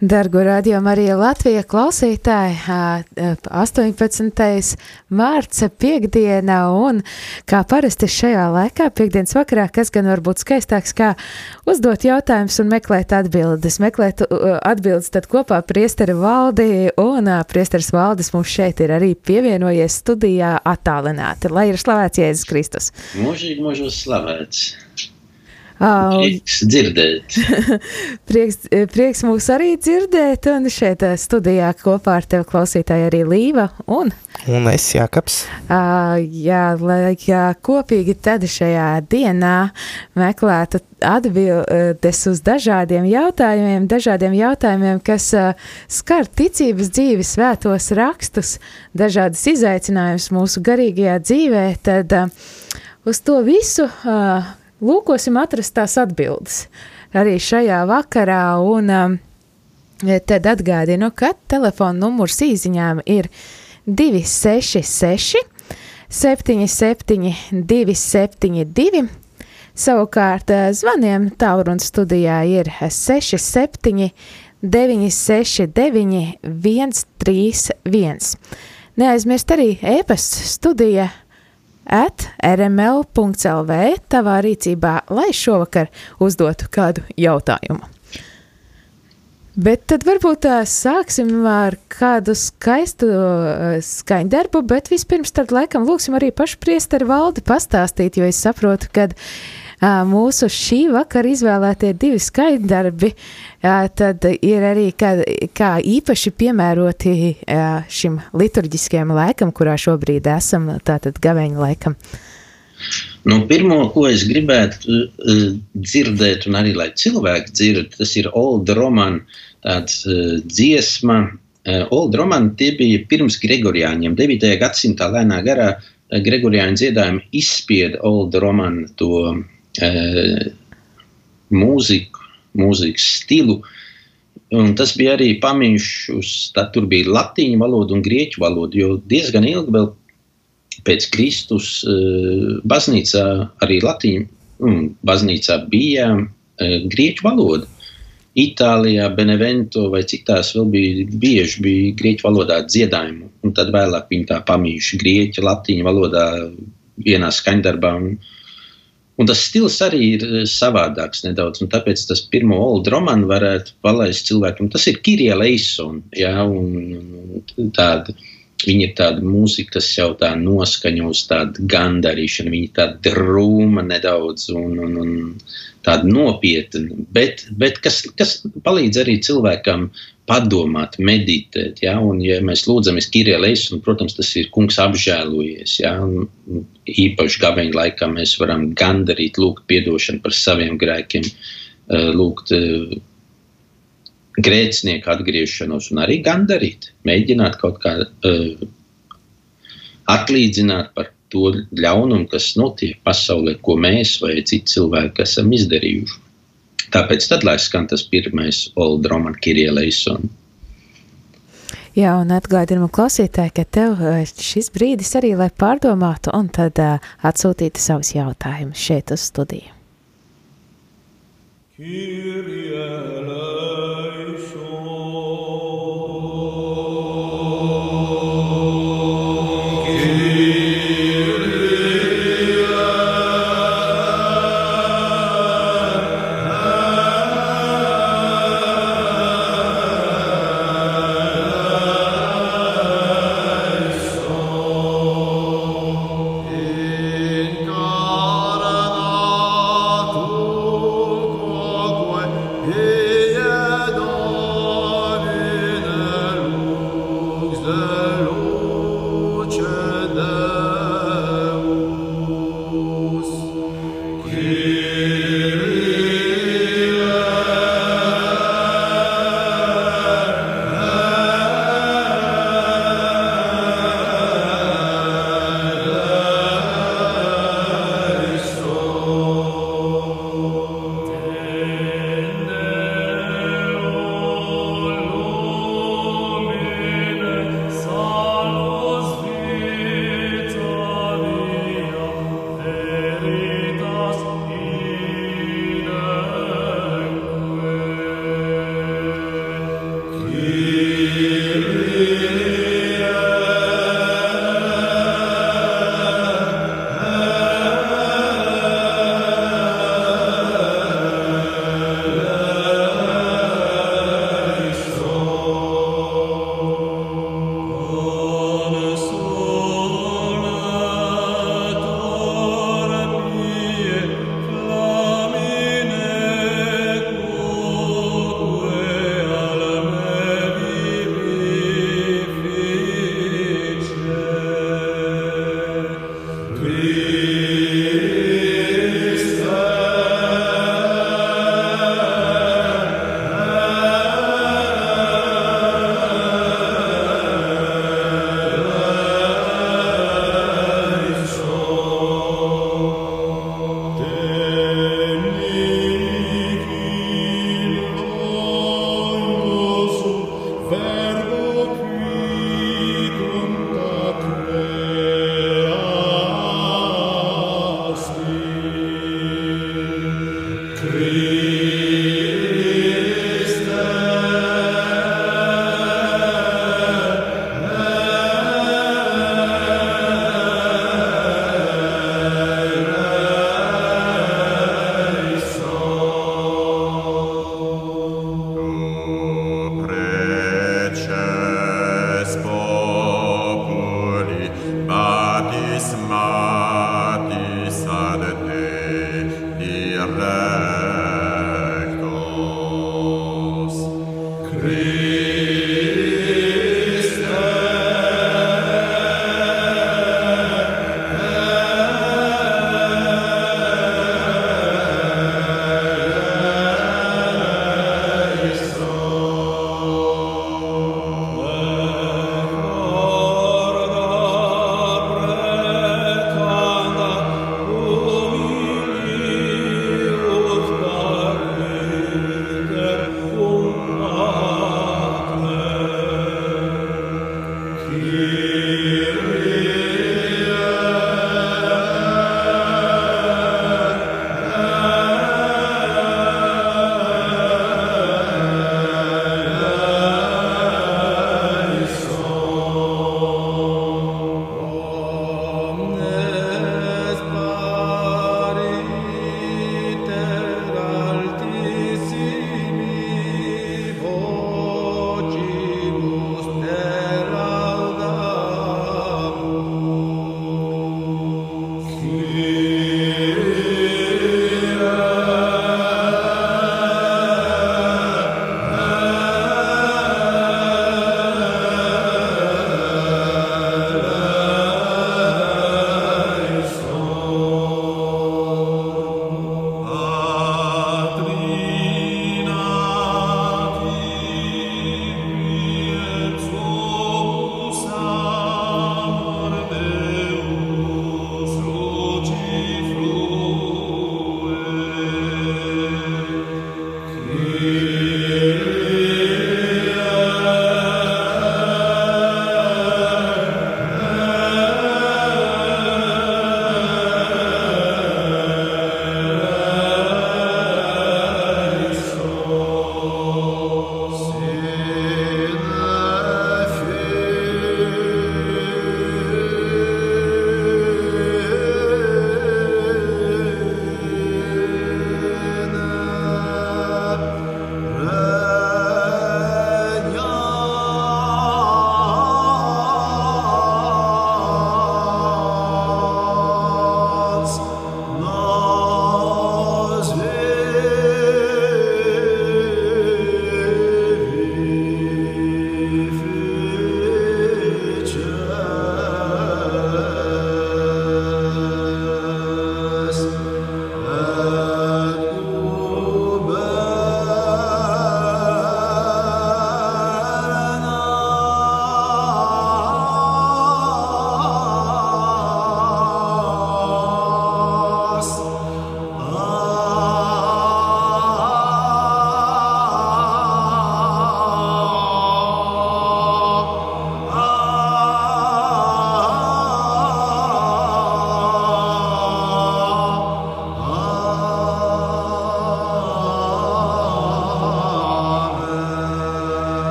Dargo radio Marija Latvija klausītāji, 18. mārca piekdiena un kā parasti šajā laikā, piekdienas vakarā, kas gan var būt skaistāks, kā uzdot jautājumus un meklēt atbildes. Meklēt atbildes tad kopā priesteri valdi un priesteris valdes mums šeit ir arī pievienojies studijā attālināti. Lai ir slavēts Jēzus Kristus. Mūžīgi mūžos slavēts. Prieks dzirdēt. prieks, prieks mūs arī dzirdēt, un šeit studijā kopā ar tevi klausītāji arī Līva un, un es Jākaps. Uh, jā, lai jā, kopīgi tad šajā dienā meklētu atbildes uz dažādiem jautājumiem, dažādiem jautājumiem, kas uh, skar ticības dzīvi, svētos rakstus, dažādas izaicinājumus mūsu garīgajā dzīvē, tad uh, uz to visu uh, lūkosim atrast tās atbildes arī šajā vakarā. Un, um, tad atgādinu, ka telefona numurs īsiņām ir 266, 77, 272. Savukārt zvaniem tālruņa studijā ir 67, 969, 131. Neaizmirst arī e-pasta studija at rml.lv tavā rīcībā, lai šovakar uzdotu kādu jautājumu. Bet tad varbūt sāksim ar kādu skaistu skaņdarbu, bet vispirms tad laikam lūksim arī pašu priesteri valdi pastāstīt, jo es saprotu, ka mūsu šī vakara izvēlētie divi skaņdarbi tad ir arī kā, kā īpaši piemēroti šim liturģiskajam laikam, kurā šobrīd esam, tātad gaveņa laikam. Nu, pirmo, ko es gribētu uh, dzirdēt, un arī lai cilvēki dzird, tas ir Old Roman tāds uh, dziesma. Uh, Old Roman tie bija pirms Gregorijāņiem. 9. gadsimtā lēnā garā Gregorijāņu dziedājumi izspieda Old Roman to mūziku, mūzikas stilu. Un tas bija arī pamīšs uz, tad tur bija latīņu valoda un grieķu valoda, jo diezgan ilgi vēl pēc Kristus eh, baznīcā, arī Latvijā, mm, baznīcā bija eh, grieķu valoda. Itālijā, Benevento vai citās vēl bija bieži bija grieķu valodā dziedājumi, un tad vēlāk viņi tā pamījuši grieķu, latīņu valodā vienā skaņdarbā. Un, un tas stils arī ir eh, savādāks nedaudz, tāpēc tas pirmo old romanu varētu palaist cilvēkam. Tas ir Kirija Leisona, jā, un tāda Viņa ir tāda mūzika, kas jau tā noskaņo uz tādu gandarīšanu, viņa tāda drūma nedaudz un, un, un tāda nopietna, bet, bet kas, kas palīdz arī cilvēkam padomāt, meditēt. Ja? Un, ja mēs lūdzamies Kirillēs, un, protams, tas ir kungs apžēlojies, ja? un īpaši gabeņa laikā mēs varam gandarīt, lūgt piedošanu par saviem grēkiem, eh, lūgt eh, grēcinieku atgriešanos un arī gandarīt, mēģināt kaut kā uh, atlīdzināt par to ļaunumu, kas notiek pasaulē, ko mēs vai citi cilvēki esam izdarījuši. Tāpēc tad, lai skan tas pirmais Old Roman Kirieleison. Jā, un atgādinām klausītāji, ka tev šis brīdis arī, lai pārdomātu un tad uh, atsūtītu savus jautājumus šeit uz studiju. Kyrie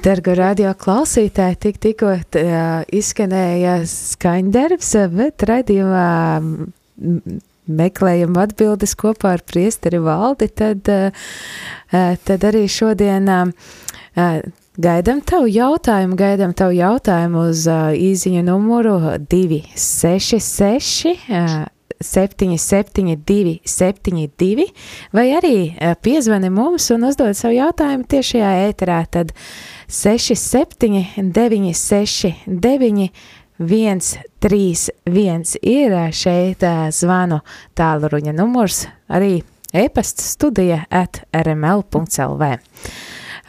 Dargo radio klausītāji, tik tikko izskanēja skaņdarbs, bet raidījumā meklējam atbildes kopā ar priesteri valdi, tad, tad arī šodien gaidam tavu jautājumu, gaidam tavu jautājumu uz īziņu numuru 266 772, 72, vai arī piezvani mums un uzdod savu jautājumu tiešajā ēterā. Tad 67, 96, 9, 131 ir šeit zvanu tālruņa numurs, arī e-pasta studija at rml.lv.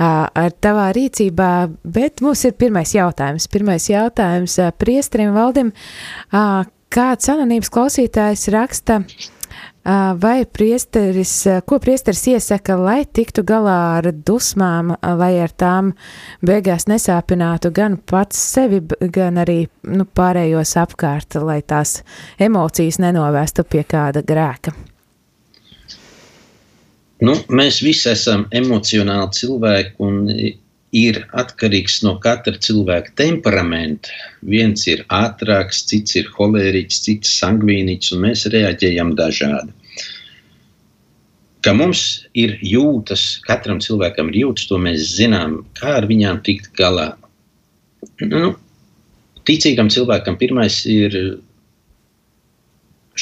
Ar tavā rīcībā, bet mums ir pirmais jautājums. Pirmais jautājums priestrim valdim. Kāds anonīms klausītājs raksta, Vai priesteris, ko priesteris iesaka, lai tiktu galā ar dusmām, lai ar tām beigās nesāpinātu gan pats sevi, gan arī nu, pārējos apkārt, lai tās emocijas nenovestu pie kāda grēka? Nu, mēs visi esam emocionāli cilvēki, un ir atkarīgs no katra cilvēka temperamenta. Viens ir ātrāks, cits ir holēriķis, cits sangvīniķis, un mēs reaģējam dažādi. Ka mums ir jūtas, katram cilvēkam ir jūtas, to mēs zinām, kā ar viņām tikt galā. Nu, ticīgam cilvēkam pirmais ir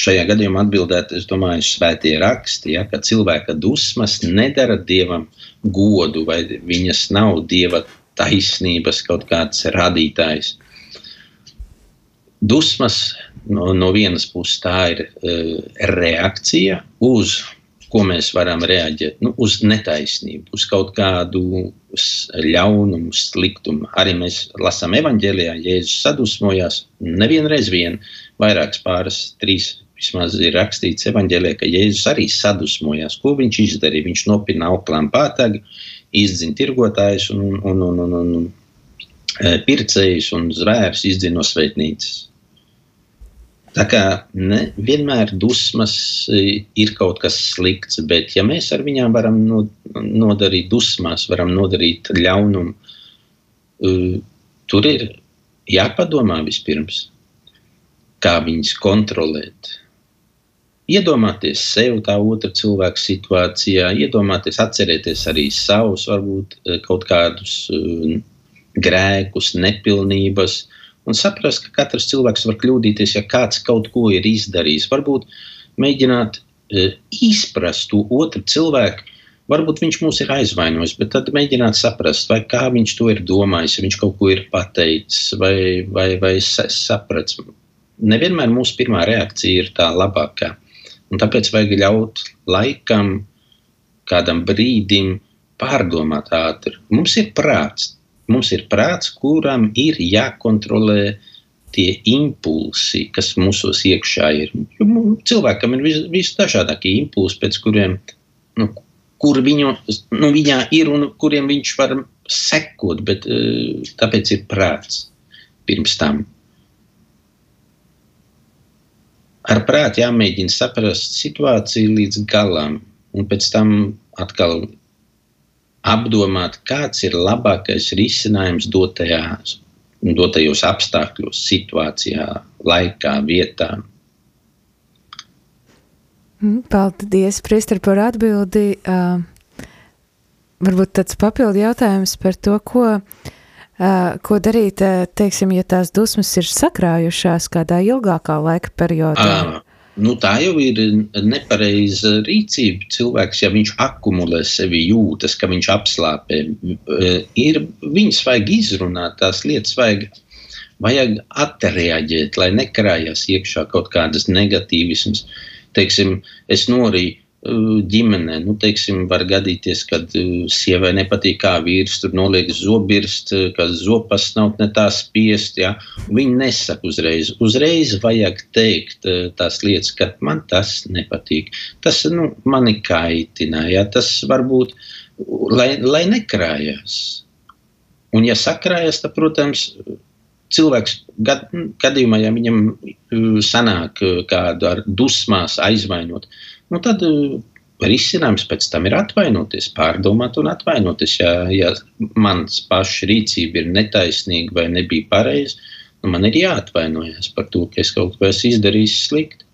šajā gadījumā atbildēt, es domāju, svētie raksti, ja, ka cilvēka dusmas nedara dievam godu, vai viņas nav dieva taisnības kaut kāds radītājs. Dusmas no, no vienas puses tā ir uh, reakcija uz ko mēs varam reaģēt nu, uz netaisnību, uz kaut kādu ļaunumu, sliktumu. Arī mēs lasām evanģēlijā, Jēzus sadusmojās nevienreiz vien, vairākas pāris, trīs vismaz ir rakstīts evanģēlijā, ka Jēzus arī sadusmojās. Ko viņš izdarīja? Viņš nopirka auklām pātagu, izdzina tirgotājus un, un, un, un, un, e, pircējus un zvērus izdzina no svētnīcas. Tā kā ne, vienmēr dusmas e, ir kaut kas slikts, bet ja mēs ar viņām varam nodarīt dusmās, varam nodarīt ļaunumu, e, tur ir jāpadomā vispirms, kā viņas kontrolēt iedomāties sevi tā otra cilvēka situācijā, iedomāties, atcerēties arī savus, varbūt eh, kaut kādus eh, grēkus, nepilnības, un saprast, ka katrs cilvēks var kļūdīties, ja kāds kaut ko ir izdarījis. Varbūt mēģināt eh, izprast to otru cilvēku. Varbūt viņš mūs ir aizvainojis, bet tad mēģināt saprast, vai kā viņš to ir domājis, viņš kaut ko ir pateicis, vai, vai, vai sapratis. Nevienmēr mūsu pirmā reakcija ir tā labākā. Un tāpēc vajag ļaut laikam, kādam brīdim pārdomāt ātri. Mums ir prāts, mums ir prāts, kuram ir jākontrolē tie impulsi, kas mūsos iekšā ir. Cilvēkam ir vis, visdažādākie impulsi, pēc kuriem, nu, kur viņu, nu, viņā ir un kuriem viņš var sekot, bet eh, tāpēc ir prāts pirms tam. Ar prātu jāmēģina saprast situāciju līdz galam, un pēc tam atkal apdomāt, kāds ir labākais risinājums dotajās, dotajos apstākļos, situācijā, laikā, vietā. Mm, paldies, Priester, par atbildi. Uh, varbūt tāds papildu jautājums par to, ko uh, Ko darīt, teiksim, ja tās dusmas ir sakrājušās kādā ilgākā laika periodā? À. Nu, tā jau ir nepareiza rīcība. Cilvēks, ja viņš akumulē sevi jūtas, ka viņš apslāpē, ir, viņas vajag izrunāt, tās lietas vajag, vajag atreaģēt, lai nekrājas iekšā kaut kādas negatīvismas. Teiksim, es norīju ģimenē. Nu, teiksim, var gadīties, ka sievai nepatīk, kā vīrs tur noliek zobirst, ka zopas nav ne tā spiest. Ja? Viņi nesaka uzreiz. Uzreiz vajag teikt tās lietas, ka man tas nepatīk. Tas nu, mani kaitina. Ja? Tas varbūt, lai, lai nekrājās. Un, ja sakrājas, tad, protams, cilvēks gad, gadījumā, ja viņam sanāk kādu ar dusmās aizvainot, nu tad eh, risinājums pēc tam ir atvainoties, pārdomāt un atvainoties. Ja, ja mans pašs rīcība ir netaisnīga vai nebija pareiza, nu man ir jāatvainojas par to, ka es kaut ko esmu izdarījis slikti.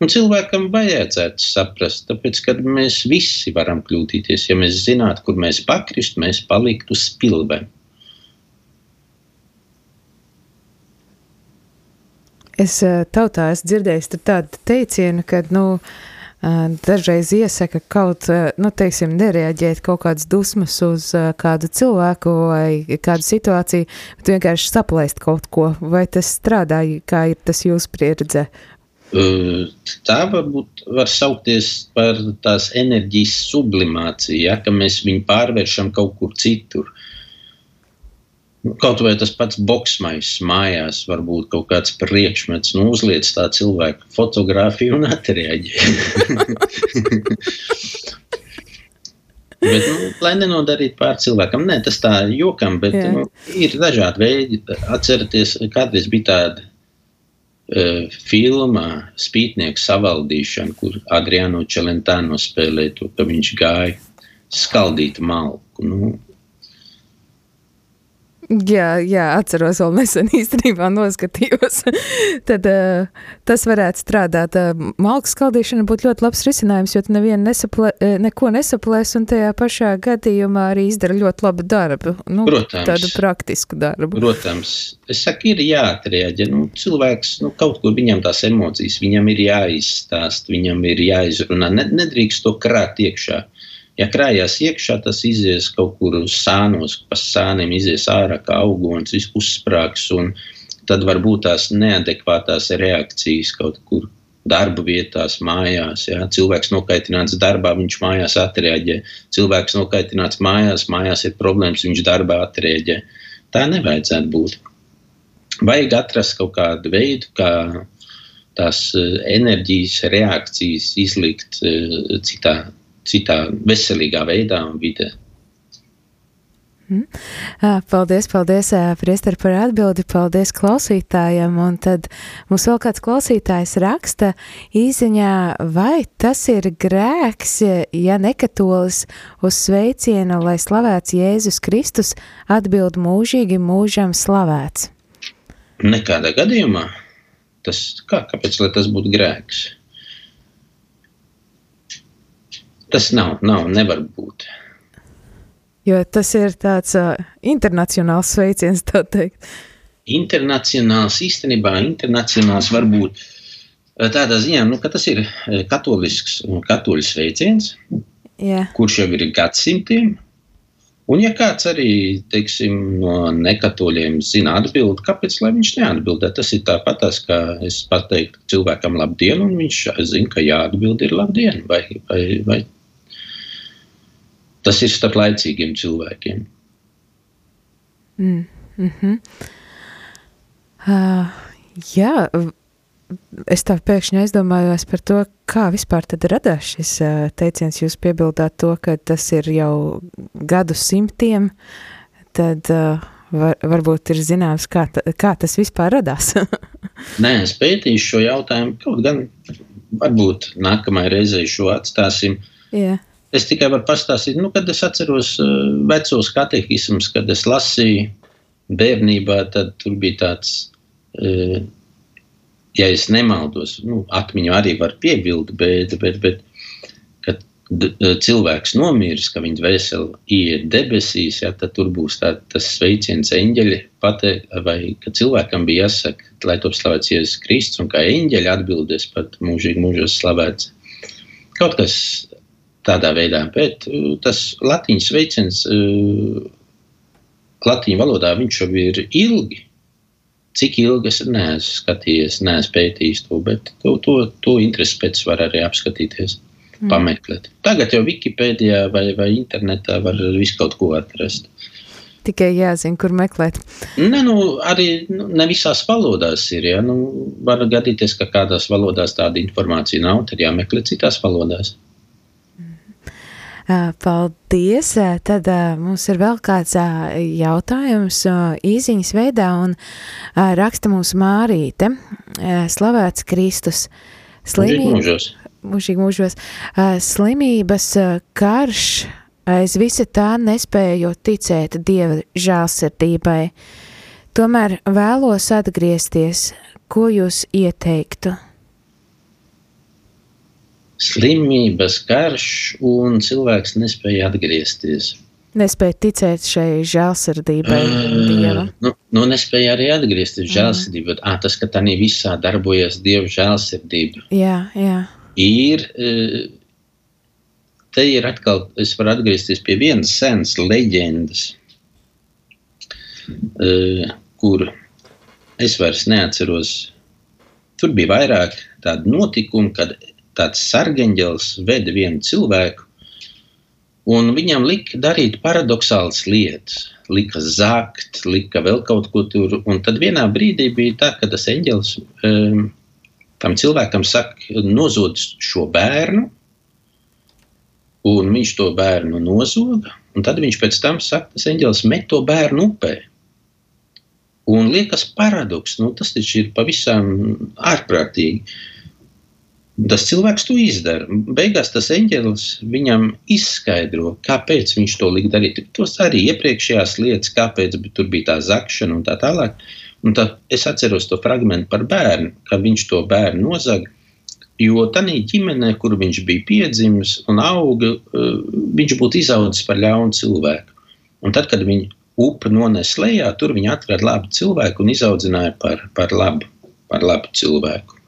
Un cilvēkam vajadzētu saprast, tāpēc, ka mēs visi varam kļūdīties. Ja mēs zinātu, kur mēs pakrist, mēs paliktu spilveni. Es eh, tautā esmu dzirdējis tādu teicienu, ka, nu, uh, dažreiz iesaka kaut, nu, teiksim, nereaģēt kaut kādas dusmas uz kādu cilvēku vai kādu situāciju, bet vienkārši saplēst kaut ko. Vai tas strādā, kā ir tas jūsu pieredze? Tā varbūt var saukties par tās enerģijas sublimāciju, ja, ka mēs viņu pārvēršam kaut kur citur. Kaut vai tas pats boxmais mājās, varbūt kaut kāds priekšmets, nu, uzliec tā cilvēku fotografiju un atreaģē. Bet, nu, lai nenodarītu pār cilvēkam, nē, tas tā jokam, bet Jā. nu, ir dažādi veidi. Atcerieties, kādreiz bija tāda uh, filma Spītnieks savaldīšana, kur Adriano Čelentāno spēlēja to, ka viņš gāja skaldīt malku. Nu, Jā, jā, atceros, vēl nesen īstenībā noskatījos. Tad uh, tas varētu strādāt. Uh, malku skaldīšana būtu ļoti labs risinājums, jo tu nevienu nesaplē, neko nesaplēs un tajā pašā gadījumā arī izdara ļoti labu darbu. Nu, Protams. Tādu praktisku darbu. Protams. Es saku, ir jāatrēģē. Nu, cilvēks, nu, kaut kur viņam tās emocijas, viņam ir jāizstāst, viņam ir jāizrunā. Nedrīkst to krāt iekšā. Uh, Ja krājās iekšā, tas izies kaut kur uz sānos, pa sāniem izies ārā kā augons, uzsprāgs, un tad var būt tās neadekvātās reakcijas kaut kur darba vietās, mājās. Ja? Cilvēks nokaitināts darbā, viņš mājās atreaģē. Cilvēks nokaitināts mājās, mājās ir problēmas, viņš darbā atreaģē. Tā nevajadzētu būt. Vajag atrast kaut kādu veidu, kā tās eh, enerģijas reakcijas izlikt eh, citā citā veselīgā veidā un vidē. Mm. Paldies, paldies, Priester, par atbildi. Paldies klausītājiem. Un tad mums vēl kāds klausītājs raksta īziņā, vai tas ir grēks, ja nekatolis uz sveicienu, lai slavēts Jēzus Kristus, atbild mūžīgi mūžam slavēts? Nekādā gadījumā. Tas, kā, kāpēc tas būtu grēks? Tas nav, nav, nevar būt. Jo tas ir tāds uh, internacionāls sveiciens, tā teikt. Internacionāls īstenībā, internacionāls var būt tādā ziņā, nu, ka tas ir katolisks un katoļu sveiciens, yeah. kurš jau ir gadsimtiem. Un, ja kāds arī teiksim, no nekatoļiem zina atbildi, kāpēc viņš neatbildē, tas ir tāpat, kā es pateiktu cilvēkam labdien, un viņš zina, ka jāatbild ir labdien vai, vai, vai tas ir starp laicīgiem cilvēkiem. Mm, mm -hmm. uh, jā, es tā pēkšņi aizdomājos par to, kā vispār radās šis uh, teiciens. Jūs piebildāt to, ka tas ir jau gadu simtiem, tad uh, var, varbūt ir zināms, kā, ta, kā tas vispār radās. Nē, es pētīšu šo jautājumu, kaut gan varbūt nākamajai reizei šo atstāsim. Yeah. Es tikai varu pastāstīt, nu, kad es atceros uh, vecos katehismus, kad es lasīju bērnībā, tad tur bija tāds, uh, ja es nemaldos, nu, atmiņu arī var piebildu, bet, bet, bet kad uh, cilvēks nomirs, ka viņa dvēseli iet debesīs, ja, tad tur būs tā, tas sveiciens eņģeļi pateikt, vai ka cilvēkam bija jāsaka, lai top slavēts Jēzus Kristus, un kā eņģeļi atbildēs pat mūžīgi mūžos slavēts. Kaut kas tādā veidā. Bet uh, tas latīņu sveiciens uh, latīņu valodā viņš jau ir ilgi. Cik ilgi es neesmu skatījies, neesmu pētījis to, bet to, to, to interesi pēc var arī apskatīties, mm. pameklēt. Tagad jau Wikipēdijā vai, vai internetā var visu kaut ko atrast. Tikai jāzina, kur meklēt. Ne, nu, arī nu, ne visās valodās ir. Ja? Nu, var gadīties, ka kādās valodās tāda informācija nav, tad jāmeklē citās valodās. Paldies! Tad mums ir vēl kāds jautājums īsiņas veidā, un raksta mums Mārīte. Slavēts Kristus! Slimība, mūžīgi mūžos. Slimības karš aiz visa tā nespēju ticēt Dieva žālsirdībai. Tomēr vēlos atgriezties. Ko jūs ieteiktu? Slimības, karš, un cilvēks nespēja atgriezties. Nespēja ticēt šai žēlsirdībai. Uh, nu, nu, nespēja arī atgriezties žēlsirdībā. Ah, tas, ka tā visā darbojas Dieva žēlsirdība. Jā, jā. ir, te ir atkal, es varu atgriezties pie vienas senas leģendas, kur es vairs neatceros. Tur bija vairāk tādu notikumu, kad tāds sargeņģels veda vienu cilvēku, un viņam lika darīt paradoxālas lietas. Lika zakt, lika vēl kaut ko tur. Un tad vienā brīdī bija tā, ka tas eņģelis um, tam cilvēkam saka, nozod šo bērnu, un viņš to bērnu nozoga. Tad viņš pēc tam saka, tas eņģelis met to bērnu upē. Un liekas, paradoks, nu, tas taču ir pavisam ārprātīgi. Tas cilvēks to izdara. Beigās tas eņģelis viņam izskaidro, kāpēc viņš to lika darīt. Tos arī iepriekšējās lietas, kāpēc tur bija tā zakšana un tā tālāk. Un tad es atceros to fragment par bērnu, ka viņš to bērnu nozaga. Jo tādā ģimenē, kur viņš bija piedzimis un auga, eh, viņš būtu izaudzis par ļaunu cilvēku. Un tad, kad viņa upe nones lejā, tur viņa atrada labu cilvēku un izaudzināja par, par, labu, par labu cilvēku.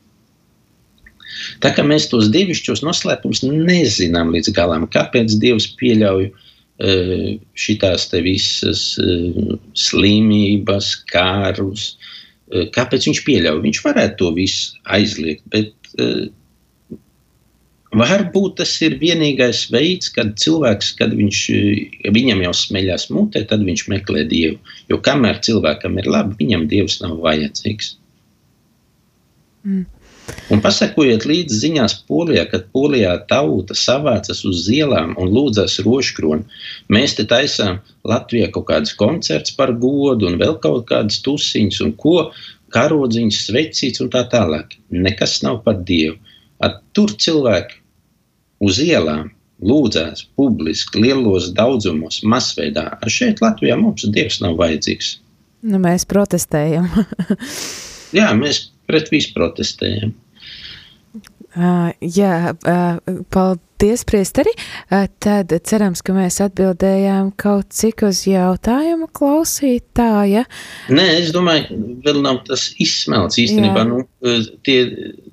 Tā kā mēs tos dievišķos noslēpumus nezinām līdz galam, kāpēc Dievs pieļauj uh, šīs visas uh, slimības, kārus, uh, kāpēc viņš pieļauj. Viņš varētu to visu aizliegt, bet Varbūt tas ir vienīgais veids, kad cilvēks, kad viņš, viņam jau smeļas mutē, tad viņš meklē dievu. Jo kamēr cilvēkam ir labi, viņam dievs nav vajadzīgs. Mm. Un pasakojiet līdzi ziņās Polijā, kad Polijā tauta savācas uz ielām un lūdzas rožkroni. Mēs te taisām Latvijā kaut kādas koncerts par godu un vēl kaut kādas tusiņas un ko, karodziņas, svecīts un tā tālāk. Nekas nav par Dievu. At tur cilvēki uz ielām lūdzās publiski, lielos daudzumos, masveidā. Ar šeit Latvijā mums Dievs nav vajadzīgs. Nu, mēs protestējam. Jā, mēs pret visu protestējam. Uh, jā, uh, paldies, priesteri. Uh, tad cerams, ka mēs atbildējām kaut cik uz jautājumu klausītāja. Nē, es domāju, vēl nav tas izsmelts īstenībā. Jā. Nu, tie,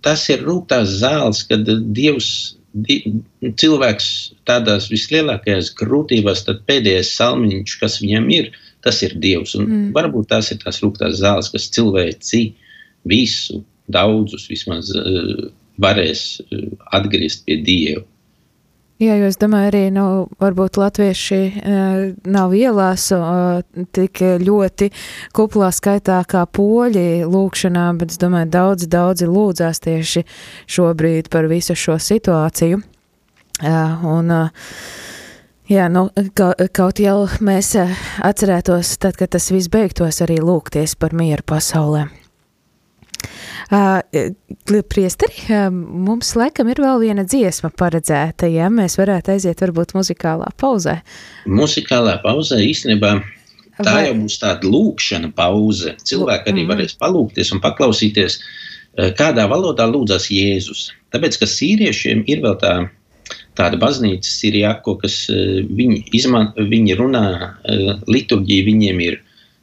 tas ir rūktās zāles, kad Dievs cilvēks tādās vislielākajās grūtībās, tad pēdējais salmiņš, kas viņam ir, tas ir Dievs. Un mm. Varbūt tās ir tās rūktās zāles, kas cilvēci visu, daudzus vismaz uh, varēs uh, atgriezt pie Dieva. Jā, jo es domāju, arī nu, varbūt latvieši uh, nav ielās tik ļoti kuplā skaitā kā poļi lūkšanā, bet es domāju, daudzi, daudzi lūdzās tieši šobrīd par visu šo situāciju. Un, Jā, nu, kaut jau mēs atcerētos, tad, kad tas viss beigtos, arī lūgties par mieru pasaulē. Priesteri, mums laikam ir vēl viena dziesma paredzēta, ja mēs varētu aiziet varbūt muzikālā pauzē. Muzikālā pauzē īstenībā tā Vai... jau būs tāda lūkšana pauze. Cilvēki arī mm. varēs palūkties un paklausīties, kādā valodā lūdzas Jēzus. Tāpēc, ka sīriešiem ir vēl tā tāda baznīca, Sirijāko, kas viņi, izman, viņi runā liturģiju, viņiem ir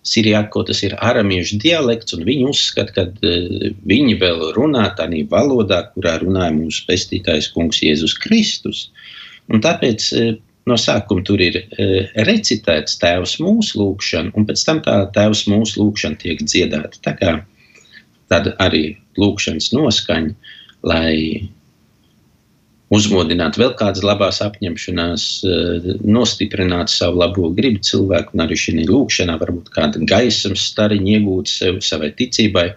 Sirijāko tas ir aramiešu dialekts, un viņi uzskata, ka uh, viņi vēl runā tādā valodā, kurā runāja mūsu pestītājs kungs Jēzus Kristus. Un tāpēc uh, no sākuma tur ir uh, recitēts Tēvs mūsu lūgšana, un pēc tam tā Tēvs mūsu lūgšana tiek dziedāta. Tā kā tāda arī lūgšanas noskaņa, lai uzmodināt vēl kādas labās apņemšanās, eh, nostiprināt savu labo gribu cilvēku, un arī šī lūkšanā varbūt kāda gaismas stariņa iegūt sev, savai ticībai.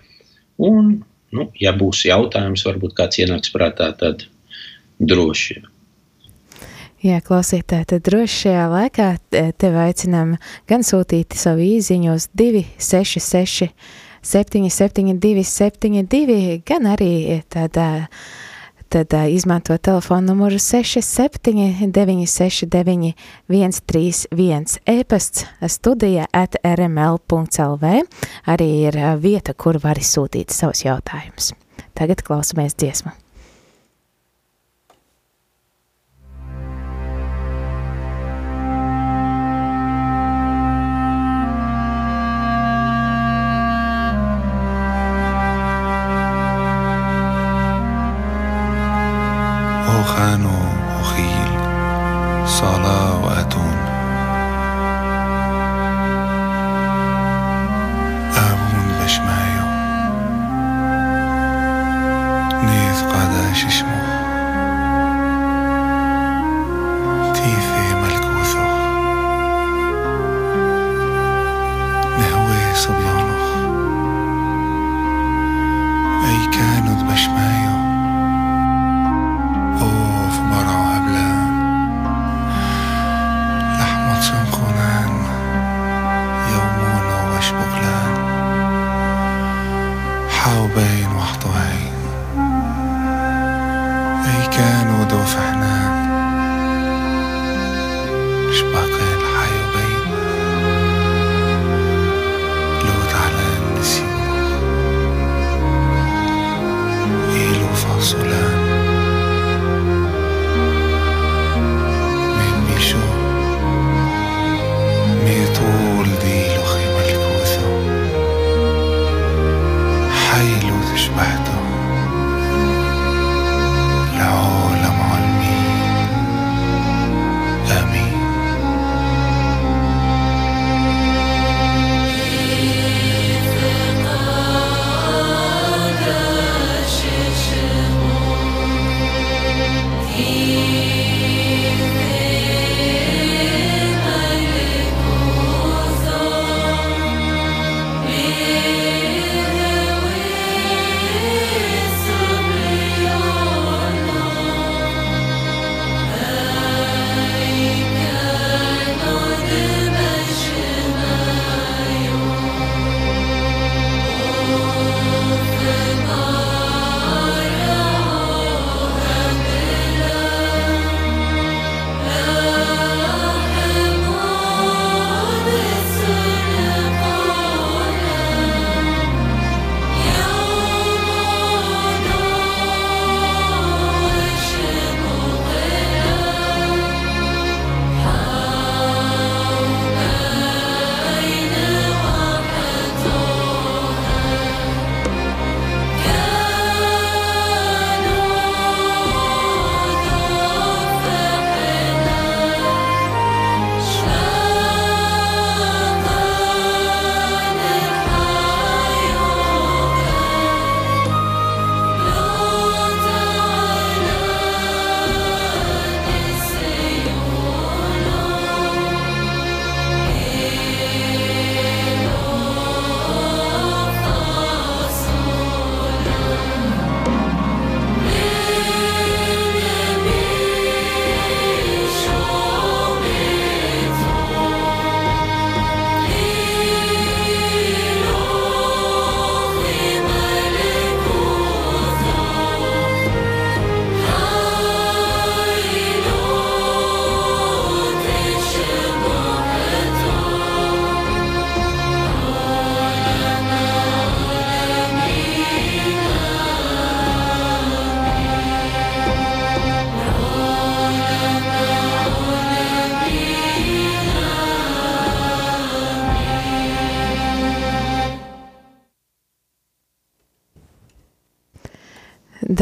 Un, nu, ja būs jautājums, varbūt kāds ienāks prātā, tad droši. Jā, klausītāji, tad droši šajā laikā tevi aicinām gan sūtīt savu īziņu uz 266 772 72, gan arī tādā tad izmanto telefonu numuru 67 969 131 e-pasts studija at rml.lv arī ir vieta, kur var sūtīt savus jautājumus. Tagad klausamies dziesmu. دخان وخيل صلاة وأتى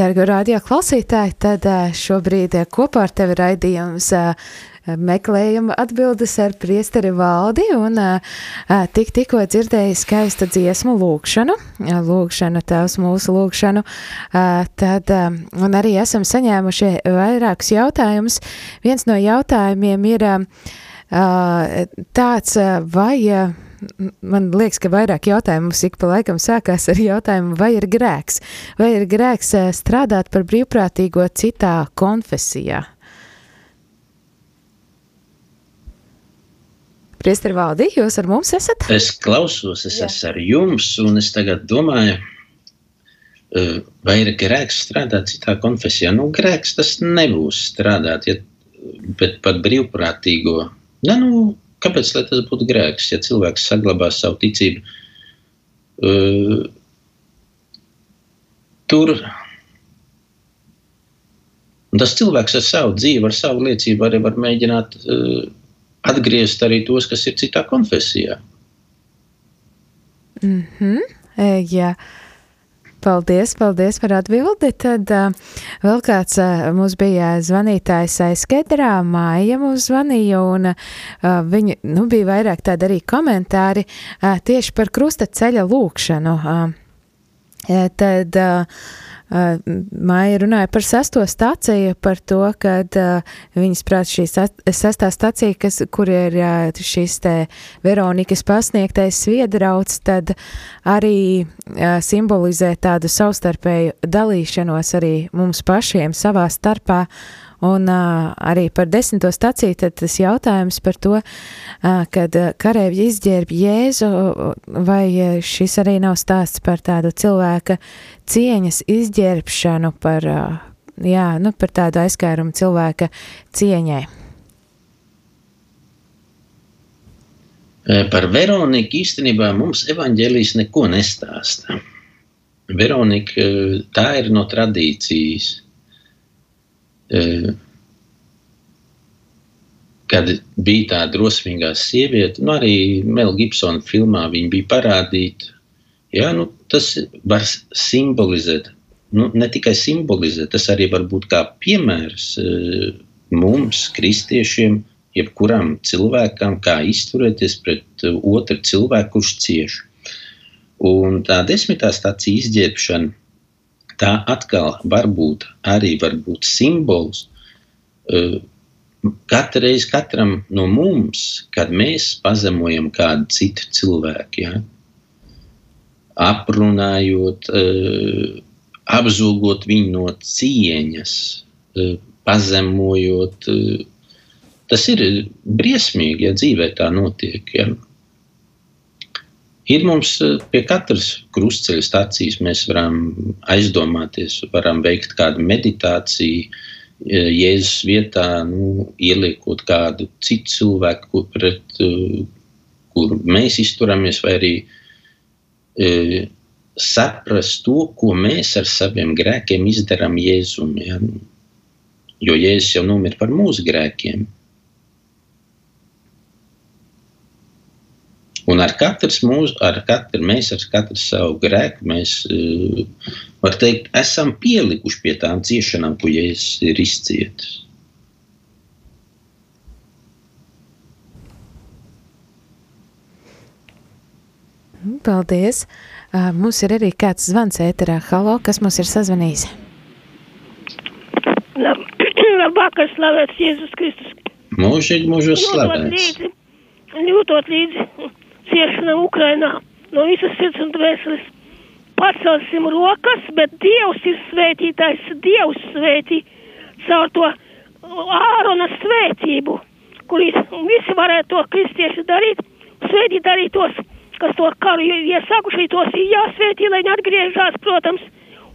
Dargo radio klausītāji, tad ā, šobrīd ā, kopā ar tevi raidījums ā, meklējuma atbildes ar priesteri valdi un tik tikko dzirdēju skaistu dziesmu lūkšanu, lūkšanu, tavs mūsu lūkšanu, tad, un arī esam saņēmuši vairākus jautājumus. Viens no jautājumiem ir tāds, vai man liekas, ka vairāk jautājumu mums ik pa laikam sākās ar jautājumu, vai ir grēks, vai ir grēks ā, strādāt par brīvprātīgo citā konfesijā. Priester Valdi, jūs ar mums esat? Es klausos, es Jā. esmu ar jums, un es tagad domāju, eh, vai ir grēks strādāt citā konfesijā. Nu, grēks tas nebūs strādāt, ja, bet pat brīvprātīgo. Ja, nu, kāpēc tas būtu grēks, ja cilvēks saglabā savu ticību? Uh, tur tas cilvēks ar savu dzīvi, ar savu liecību arī var mēģināt uh, atgriezt arī tos, kas ir citā konfesijā. Mhm, e, jā. Paldies, paldies par atbildi. Tad vēl kāds mums bija zvanītājs aizskedrā, Māja mums zvanīja, un viņa, nu, bija vairāk tādi arī komentāri tieši par krusta ceļa lūkšanu. Tad Uh, Māja runāja par sesto staciju, par to, ka uh, viņas prāt šī sestā stacija, kas, kur ir uh, šis te Veronikas pasniegtais sviedrauts, tad arī uh, simbolizē tādu savstarpēju dalīšanos arī mums pašiem savā starpā Un uh, arī par desmito staciju tas jautājums par to, uh, kad karēvi izģērb Jēzu, vai šis arī nav stāsts par tādu cilvēka cieņas izģērbšanu, par, uh, jā, nu, par tādu aizskārumu cilvēka cieņai. Par Veroniku īstenībā mums evaņģēlijas neko nestāsta. Veronika tā ir no tradīcijas kad bija tā drosmīgā sieviete, nu arī Mel Gibsona filmā viņa bija parādīta. Jā, nu, tas var simbolizēt, nu, ne tikai simbolizēt, tas arī var būt kā piemērs mums, kristiešiem, jebkuram cilvēkam, kā izturēties pret otru cilvēku, kurš cieš. Un tā desmitā stācija izģērbšana tā atkal var būt arī var būt simbols. Uh, Katru reizi katram no mums, kad mēs pazemojam kādu citu cilvēku, ja, aprunājot, uh, apzūgot viņu no cieņas, uh, pazemojot, tas ir briesmīgi, ja dzīvē tā notiek. Ja. Ir mums eh, pie katras krustceļa stācijas, mēs varam aizdomāties, varam veikt kādu meditāciju, eh, Jēzus vietā, nu, ieliekot kādu citu cilvēku, pret eh, kuru mēs izturamies, vai arī e, saprast to, ko mēs ar saviem grēkiem izdarām Jēzum. Ja? Jo Jēzus jau nomira par mūsu grēkiem. Un ar katru mūsu, ar katru mēs, ar katru savu grēku, mēs, eh, var teikt, esam pielikuši pie tām ciešanām, ko Jēzus ir izcietis. Paldies! Uh, mums ir arī kāds zvans ēterā. Halo, kas mums ir sazvanījis? Labvakar, slavēts Jēzus Kristus. Mūžīgi mūžos slavēts. Jūtot līdzi ciešanām Ukrainā. No visas sirds un dvēseles. Pacelsim rokas, bet Dievs ir svētītājs, Dievs svētī caur to ārona svētību, kur visi varētu to kristieši darīt, svētīt arī tos, kas to karu iesākuši, tos ir jāsvētī, lai neatgriežās, protams,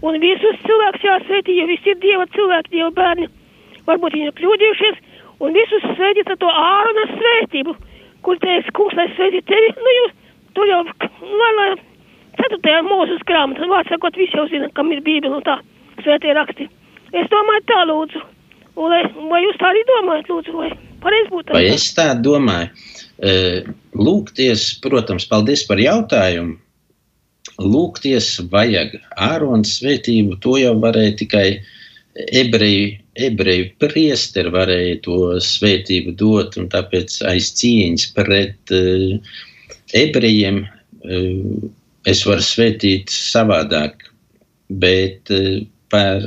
un visus cilvēkus jāsvētī, jo visi ir Dieva cilvēki, Dieva bērni. Varbūt viņi ir kļūdījušies, un visus svētīt ar to ārona svētību kur teica, kungs, lai sveicina tevi, nu jūs, tur jau, lai, lai, ceturtajā mūzes grāmatā, vārds sakot, visi jau zina, kam ir bībeli un tā, svētie raksti. Es domāju tā, lūdzu, un lai, vai jūs tā arī domājat, lūdzu, vai pareiz būtu? Vai es tā domāju? Lūgties, protams, paldies par jautājumu. Lūgties vajag ārons svētību, to jau varēja tikai ebreju ebreju priesteri varēja to svētību dot, un tāpēc aiz cieņas pret uh, ebrejiem uh, es varu svētīt savādāk, bet uh, par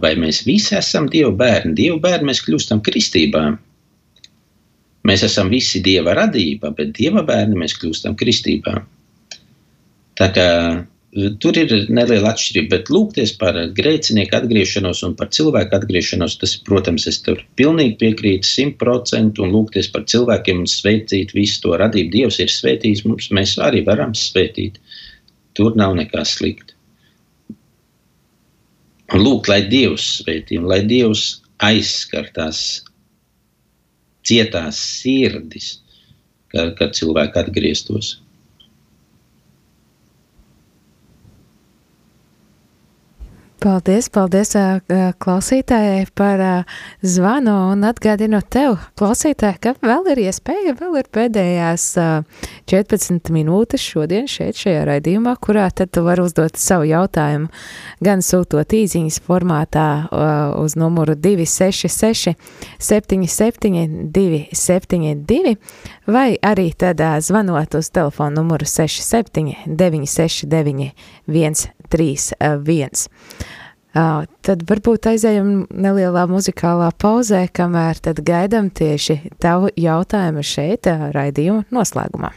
vai mēs visi esam Dieva bērni. Dieva bērni mēs kļūstam kristībā. Mēs esam visi Dieva radība, bet Dieva bērni mēs kļūstam kristībā. Tā kā Tur ir neliela atšķirība, bet lūgties par grēcinieku atgriešanos un par cilvēku atgriešanos, tas, protams, es tur pilnīgi piekrītu simtprocentīgi, un lūgties par cilvēkiem un sveicīt visu to radību. Dievs ir svētījis mums, mēs arī varam svētīt. Tur nav nekā slikta. Un lūgt, lai Dievs svētī, un lai Dievs aizskar tās cietās sirdis, kad, cilvēki atgrieztos. Paldies, paldies klausītājai par zvanu un atgādinu tev, klausītāji, ka vēl ir iespēja, vēl ir pēdējās ā, 14 minūtes šodien šeit šajā raidījumā, kurā tad tu vari uzdot savu jautājumu, gan sūtot īziņas formātā uz numuru 266 77 272 vai arī tad zvanot uz telefonu numuru 67 969 131. Uh, tad varbūt aizējam nelielā muzikālā pauzē, kamēr tad gaidam tieši tavu jautājumu šeit raidījuma noslēgumā.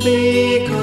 Ubi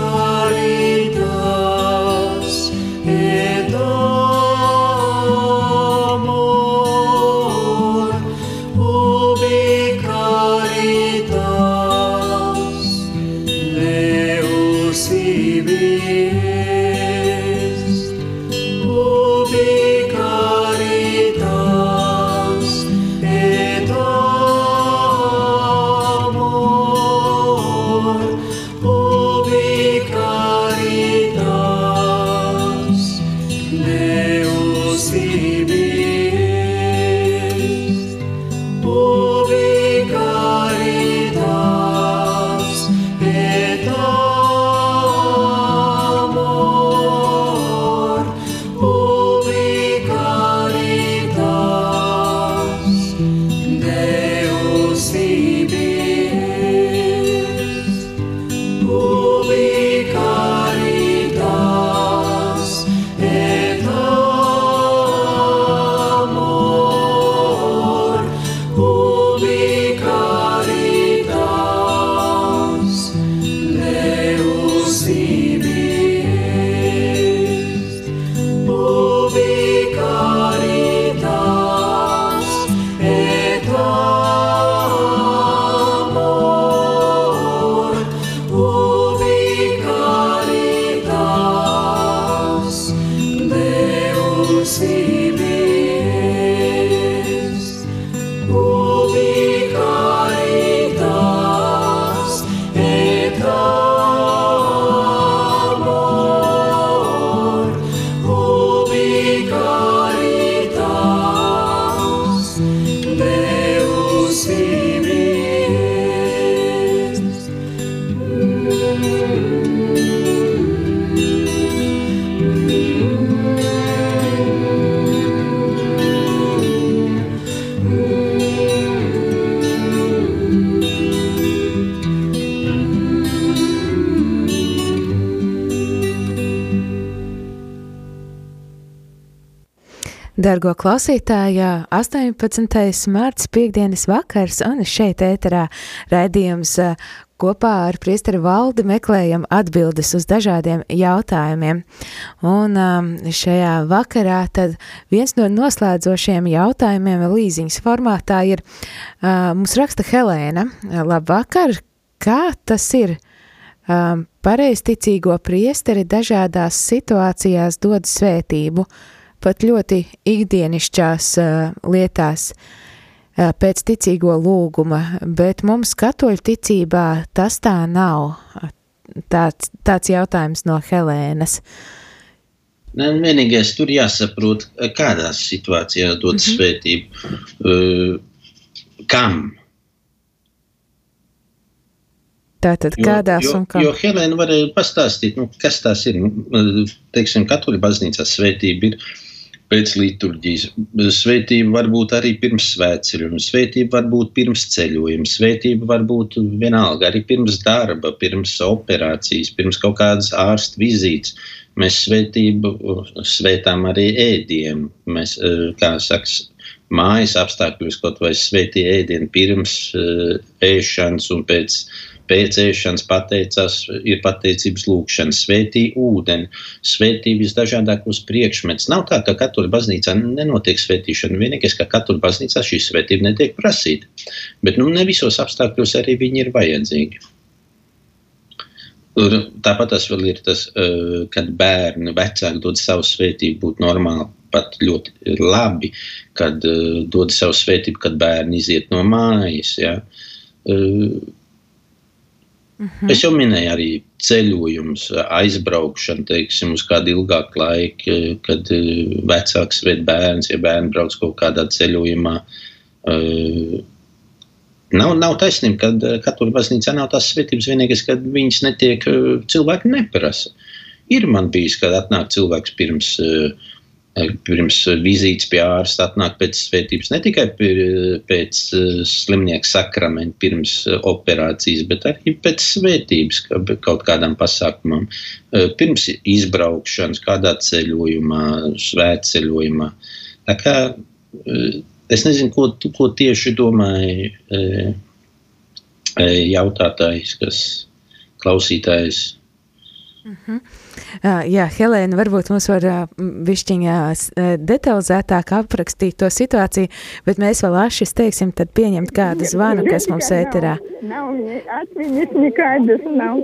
Dargo klausītāji, 18. mārts piekdienas vakars un šeit ēterā raidījums ā, kopā ar priesteri valdi meklējam atbildes uz dažādiem jautājumiem. Un um, šajā vakarā tad viens no noslēdzošiem jautājumiem līziņas formātā ir, uh, mums raksta Helēna, labvakar, kā tas ir um, pareizticīgo priesteri dažādās situācijās dod svētību, pat ļoti ikdienišķās uh, lietās uh, pēc ticīgo lūguma, bet mums katoļu ticībā tas tā nav. Tāds, tāds jautājums no Helēnas. Ne, vienīgais tur jāsaprot, kādās situācijās dod mm -hmm. svētību. Uh, kam? Tātad kādās jo, un kā? Jo Helēna varēja pastāstīt, nu, kas tās ir. Nu, teiksim, katoļu baznīcā svētība ir pēc liturģijas. Svētība var būt arī pirms svētceļojuma, svētība var būt pirms ceļojuma, svētība var būt vienalga arī pirms darba, pirms operācijas, pirms kaut kādas ārsta vizītes. Mēs svētību svētām arī ēdienu. Mēs, eh, kā saka, mājas apstākļos kaut vai svētīja ēdienu pirms uh, ēšanas un pēc, pēc ēšanas pateicās, ir pateicības lūkšana, svētīja ūdeni, svētīja visdažādākos priekšmetus. Nav tā, ka katoļu baznīcā nenotiek svētīšana, vienīgais, ka katoļu baznīcā šī svētība netiek prasīta. Bet nu, ne visos apstākļos arī viņi ir vajadzīgi. Tāpat tas vēl ir tas, kad bērni, vecāki dod savu svētību, būtu normāli pat ļoti labi, kad uh, dod savu svētību, kad bērni iziet no mājas. Ja. Uh, Mhm. Es jau minēju arī ceļojumus, aizbraukšanu, teiksim, uz kādu ilgāku laiku, kad vecāks ved bērns, ja bērni brauc kaut kādā ceļojumā. Nav, nav taisnība, ka katoļu baznīcā nav tās svētības vienīgais, kad viņas netiek, cilvēki neprasa. Ir man bijis, kad atnāk cilvēks pirms uh, pirms vizītes pie ārsta atnāk pēc svētības, ne tikai pēc eh, slimnieka sakramenta, pirms eh, operācijas, bet arī pēc svētības kaut kādam pasākumam, eh, pirms izbraukšanas, kādā ceļojumā, svētceļojumā. Tā kā es nezinu, ko, ko tieši domāja jautātājs, kas klausītājs. Uh mhm. -huh. Jā, Helēna, varbūt mums var višķiņā detalizētāk aprakstīt to situāciju, bet mēs vēl ašas teiksim, tad pieņemt kādu zvanu, kas mums ēterā. Nav, atmiņas nekādas nav.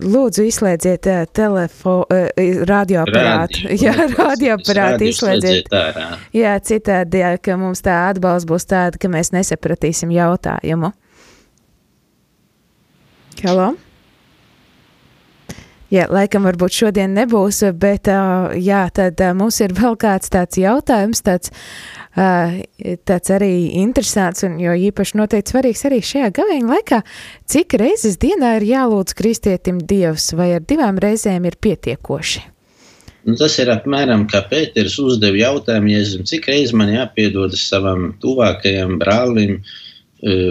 Lūdzu, izslēdziet telefo, radioaparātu. Radio, Jā, radioaparātu izslēdziet. Jā, citādi, jā, ka mums tā atbalsts būs tāda, ka mēs nesapratīsim jautājumu. Hello? Jā, laikam varbūt šodien nebūs, bet jā, tad mums ir vēl kāds tāds jautājums, tāds, tāds arī interesants un jo īpaši noteikti svarīgs arī šajā gavēņa laikā. Cik reizes dienā ir jālūdz kristietim Dievs vai ar divām reizēm ir pietiekoši? Nu, tas ir apmēram kā Pēters uzdeva jautājumu, Jēzum, cik reizes man jāpiedodas savam tuvākajam brālim,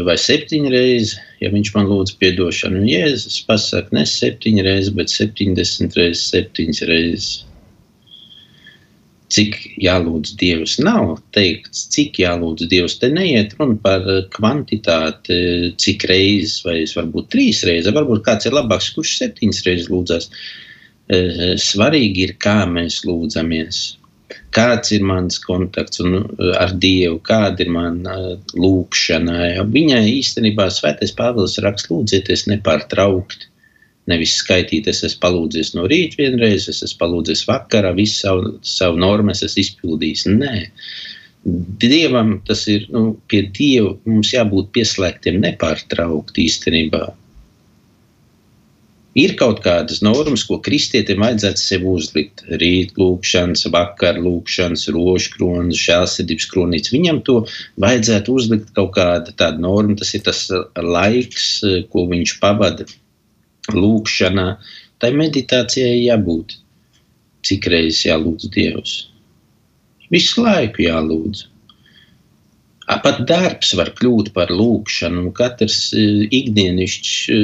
vai septiņas reizes, ja viņš man lūdz atdošanu. Un Jēzus pasakā, ne septiņas reizes, bet septiņdesmit reizes, septiņas reizes. Cik jālūdz Dievs, nav teikts, cik jālūdz Dievs. Te neiet runa par kvantitāti, cik reizes, vai varbūt trīs reizes, varbūt kāds ir labāks, kurš septiņas reizes lūdzas. Svarīgi ir, kā mēs lūdzamies kāds ir mans kontakts un, uh, ar Dievu, kāda ir mana uh, lūkšana. Viņai īstenībā Svētais Pāvils raksta, lūdzieties nepārtraukti. Nevis skaitīt, es esmu palūdzies no rīta vienreiz, es esmu palūdzies vakarā, visu savu, savu normu es esmu izpildījis. Nē, Dievam tas ir, nu, pie Dieva mums jābūt pieslēgtiem nepārtraukti īstenībā. Ir kaut kādas normas, ko kristietim vajadzētu sev uzlikt. Rīt lūkšanas, vakar lūkšanas, rožkronas, žēlsirdības kronītes. Viņam to vajadzētu uzlikt kaut kāda tāda norma. Tas ir tas laiks, ko viņš pavada lūkšanā. Tai meditācijai jābūt. Cik reizes jālūdz Dievs? Visu laiku jālūdz. Pat darbs var kļūt par lūkšanu, katrs e, ikdienišķs e,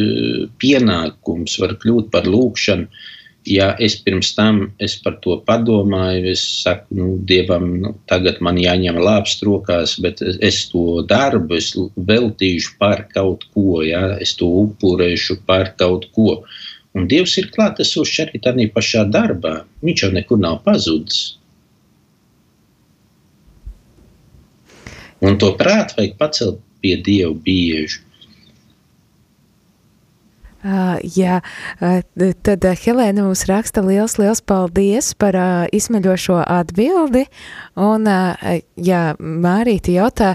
pienākums var kļūt par lūkšanu. Ja es pirms tam es par to padomāju, es saku, nu, Dievam, nu, tagad man jāņem lāps rokās, bet es to darbu es veltīšu par kaut ko, ja? es to upurēšu par kaut ko. Un Dievs ir klātesošs arī tādā pašā darbā. Viņš jau nekur nav pazudis. Un to prātu vajag pacelt pie Dieva bieži. Uh, jā, uh, tad uh, Helēna mums raksta liels, liels paldies par izsmeļošo atbildi. Un, jā, Mārīti jautā,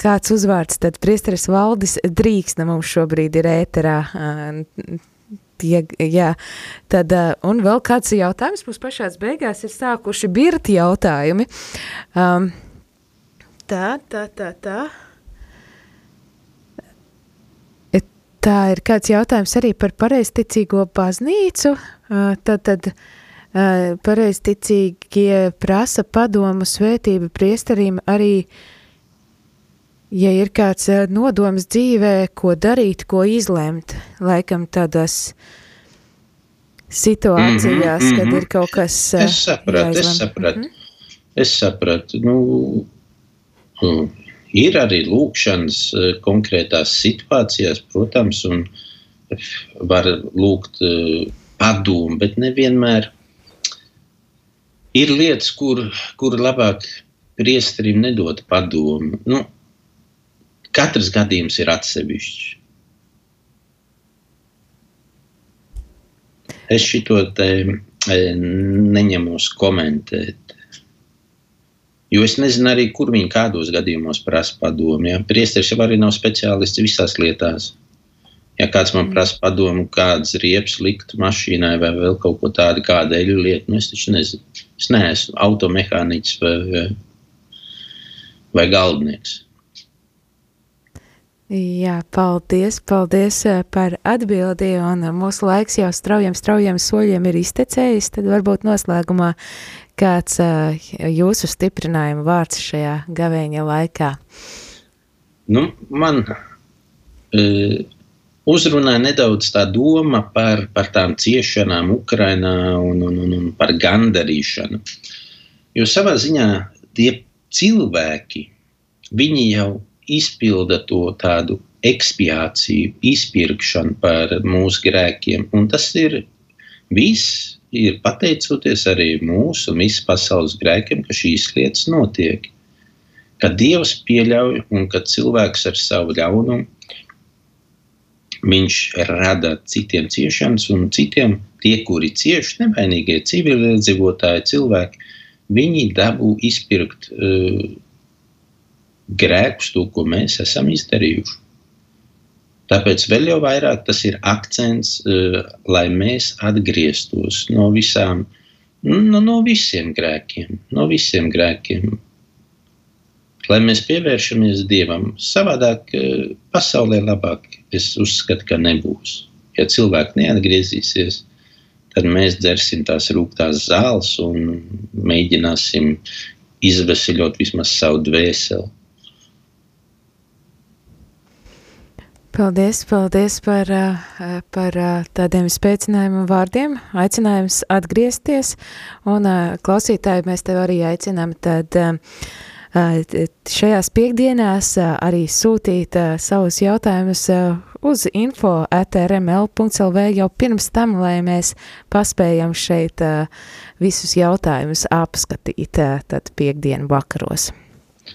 kāds uzvārds tad priesteris Valdis Drīksna mums šobrīd ir ēterā. Tie, jā, tad, un vēl kāds jautājums mums pašās beigās ir sākuši birti jautājumi. Um, Tā, tā, tā, tā. Tā ir kāds jautājums arī par pareizticīgo baznīcu. Tad, tad pareizticīgie prasa padomu svētību priesterim arī, ja ir kāds nodoms dzīvē, ko darīt, ko izlemt. Laikam tādās situācijās, mm -hmm, kad mm -hmm. ir kaut kas Es sapratu, jāizlem. es sapratu. Mm -hmm. Es sapratu. Nu, Mm. Ir arī lūkšanas eh, konkrētās situācijās, protams, un var lūgt eh, padomu, bet nevienmēr ir lietas, kur, kur labāk priesterim nedot padomu. Nu, katrs gadījums ir atsevišķs. Es šito te e, neņemos komentēt. Jo es nezinu arī, kur viņi kādos gadījumos prasa padomu. Ja? Priesteris jau arī nav speciālists visās lietās. Ja kāds man prasa padomu, kādas riepas likt mašīnai vai vēl kaut ko tādu, kāda eļu lieta, nu es taču nezinu. Es neesmu automehāniķis vai, vai, vai galdnieks. Jā, paldies, paldies eh, par atbildi, un mūsu laiks jau straujiem, straujiem soļiem ir iztecējis, tad varbūt noslēgumā kāds jūsu stiprinājuma vārds šajā gavēņa laikā. Nu, man uh, uzrunāja nedaudz tā doma par, par tām ciešanām Ukrainā un, un, un, un par gandarīšanu. Jo savā ziņā tie cilvēki, viņi jau izpilda to tādu ekspiāciju, izpirkšanu par mūsu grēkiem. Un tas ir viss, ir pateicoties arī mūsu visas pasaules grēkiem, ka šīs lietas notiek. Kad Dievs pieļauj un kad cilvēks ar savu ļaunumu viņš rada citiem ciešanas, un citiem tie, kuri cieši nevainīgie civiliedzīvotāji, cilvēki, viņi dabū izpirkt uh, grēkus, to, ko mēs esam izdarījuši. Tāpēc vēl jau vairāk tas ir akcents, uh, lai mēs atgrieztos no visām, no, no visiem grēkiem, no visiem grēkiem. Lai mēs pievēršamies Dievam, savādāk uh, pasaulē labāk es uzskatu, ka nebūs. Ja cilvēki neatgriezīsies, tad mēs dzersim tās rūktās zāles un mēģināsim izvesaļot vismaz savu dvēseli. Paldies, paldies par, eh, par eh, tādiem spēcinājumu vārdiem, aicinājums atgriezties, un eh, klausītāji mēs tev arī aicinām tad šajās piekdienās arī sūtīt savus jautājumus uz info atrml.lv jau pirms tam, lai mēs paspējam šeit visus jautājumus apskatīt tad piekdienu vakaros.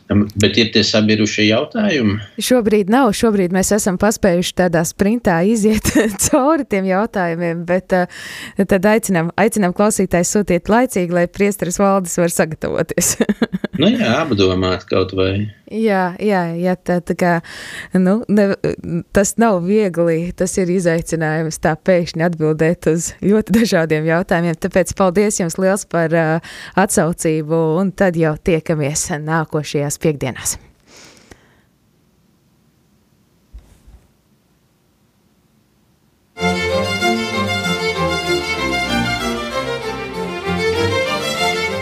Bet ir tie sabirušie jautājumi? Šobrīd nav. Šobrīd mēs esam paspējuši tādā sprintā iziet cauri tiem jautājumiem, bet uh, tad aicinām, aicinām klausītājs sūtiet laicīgi, lai priesteris valdes var sagatavoties. nu jā, apdomāt kaut vai. Jā, jā, jā tā, tā kā, nu, ne, tas nav viegli, tas ir izaicinājums tā pēkšņi atbildēt uz ļoti dažādiem jautājumiem, tāpēc paldies jums liels par uh, atsaucību, un tad jau tiekamies nākošajās piekdienās.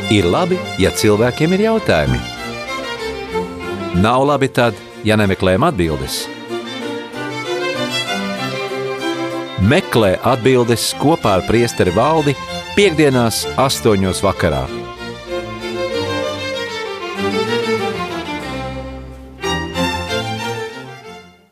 Ir labi, ja cilvēkiem ir jautājumi. Nav labi tad, ja nemeklējam atbildes. Meklē atbildes kopā ar priesteri valdi piekdienās astoņos vakarā.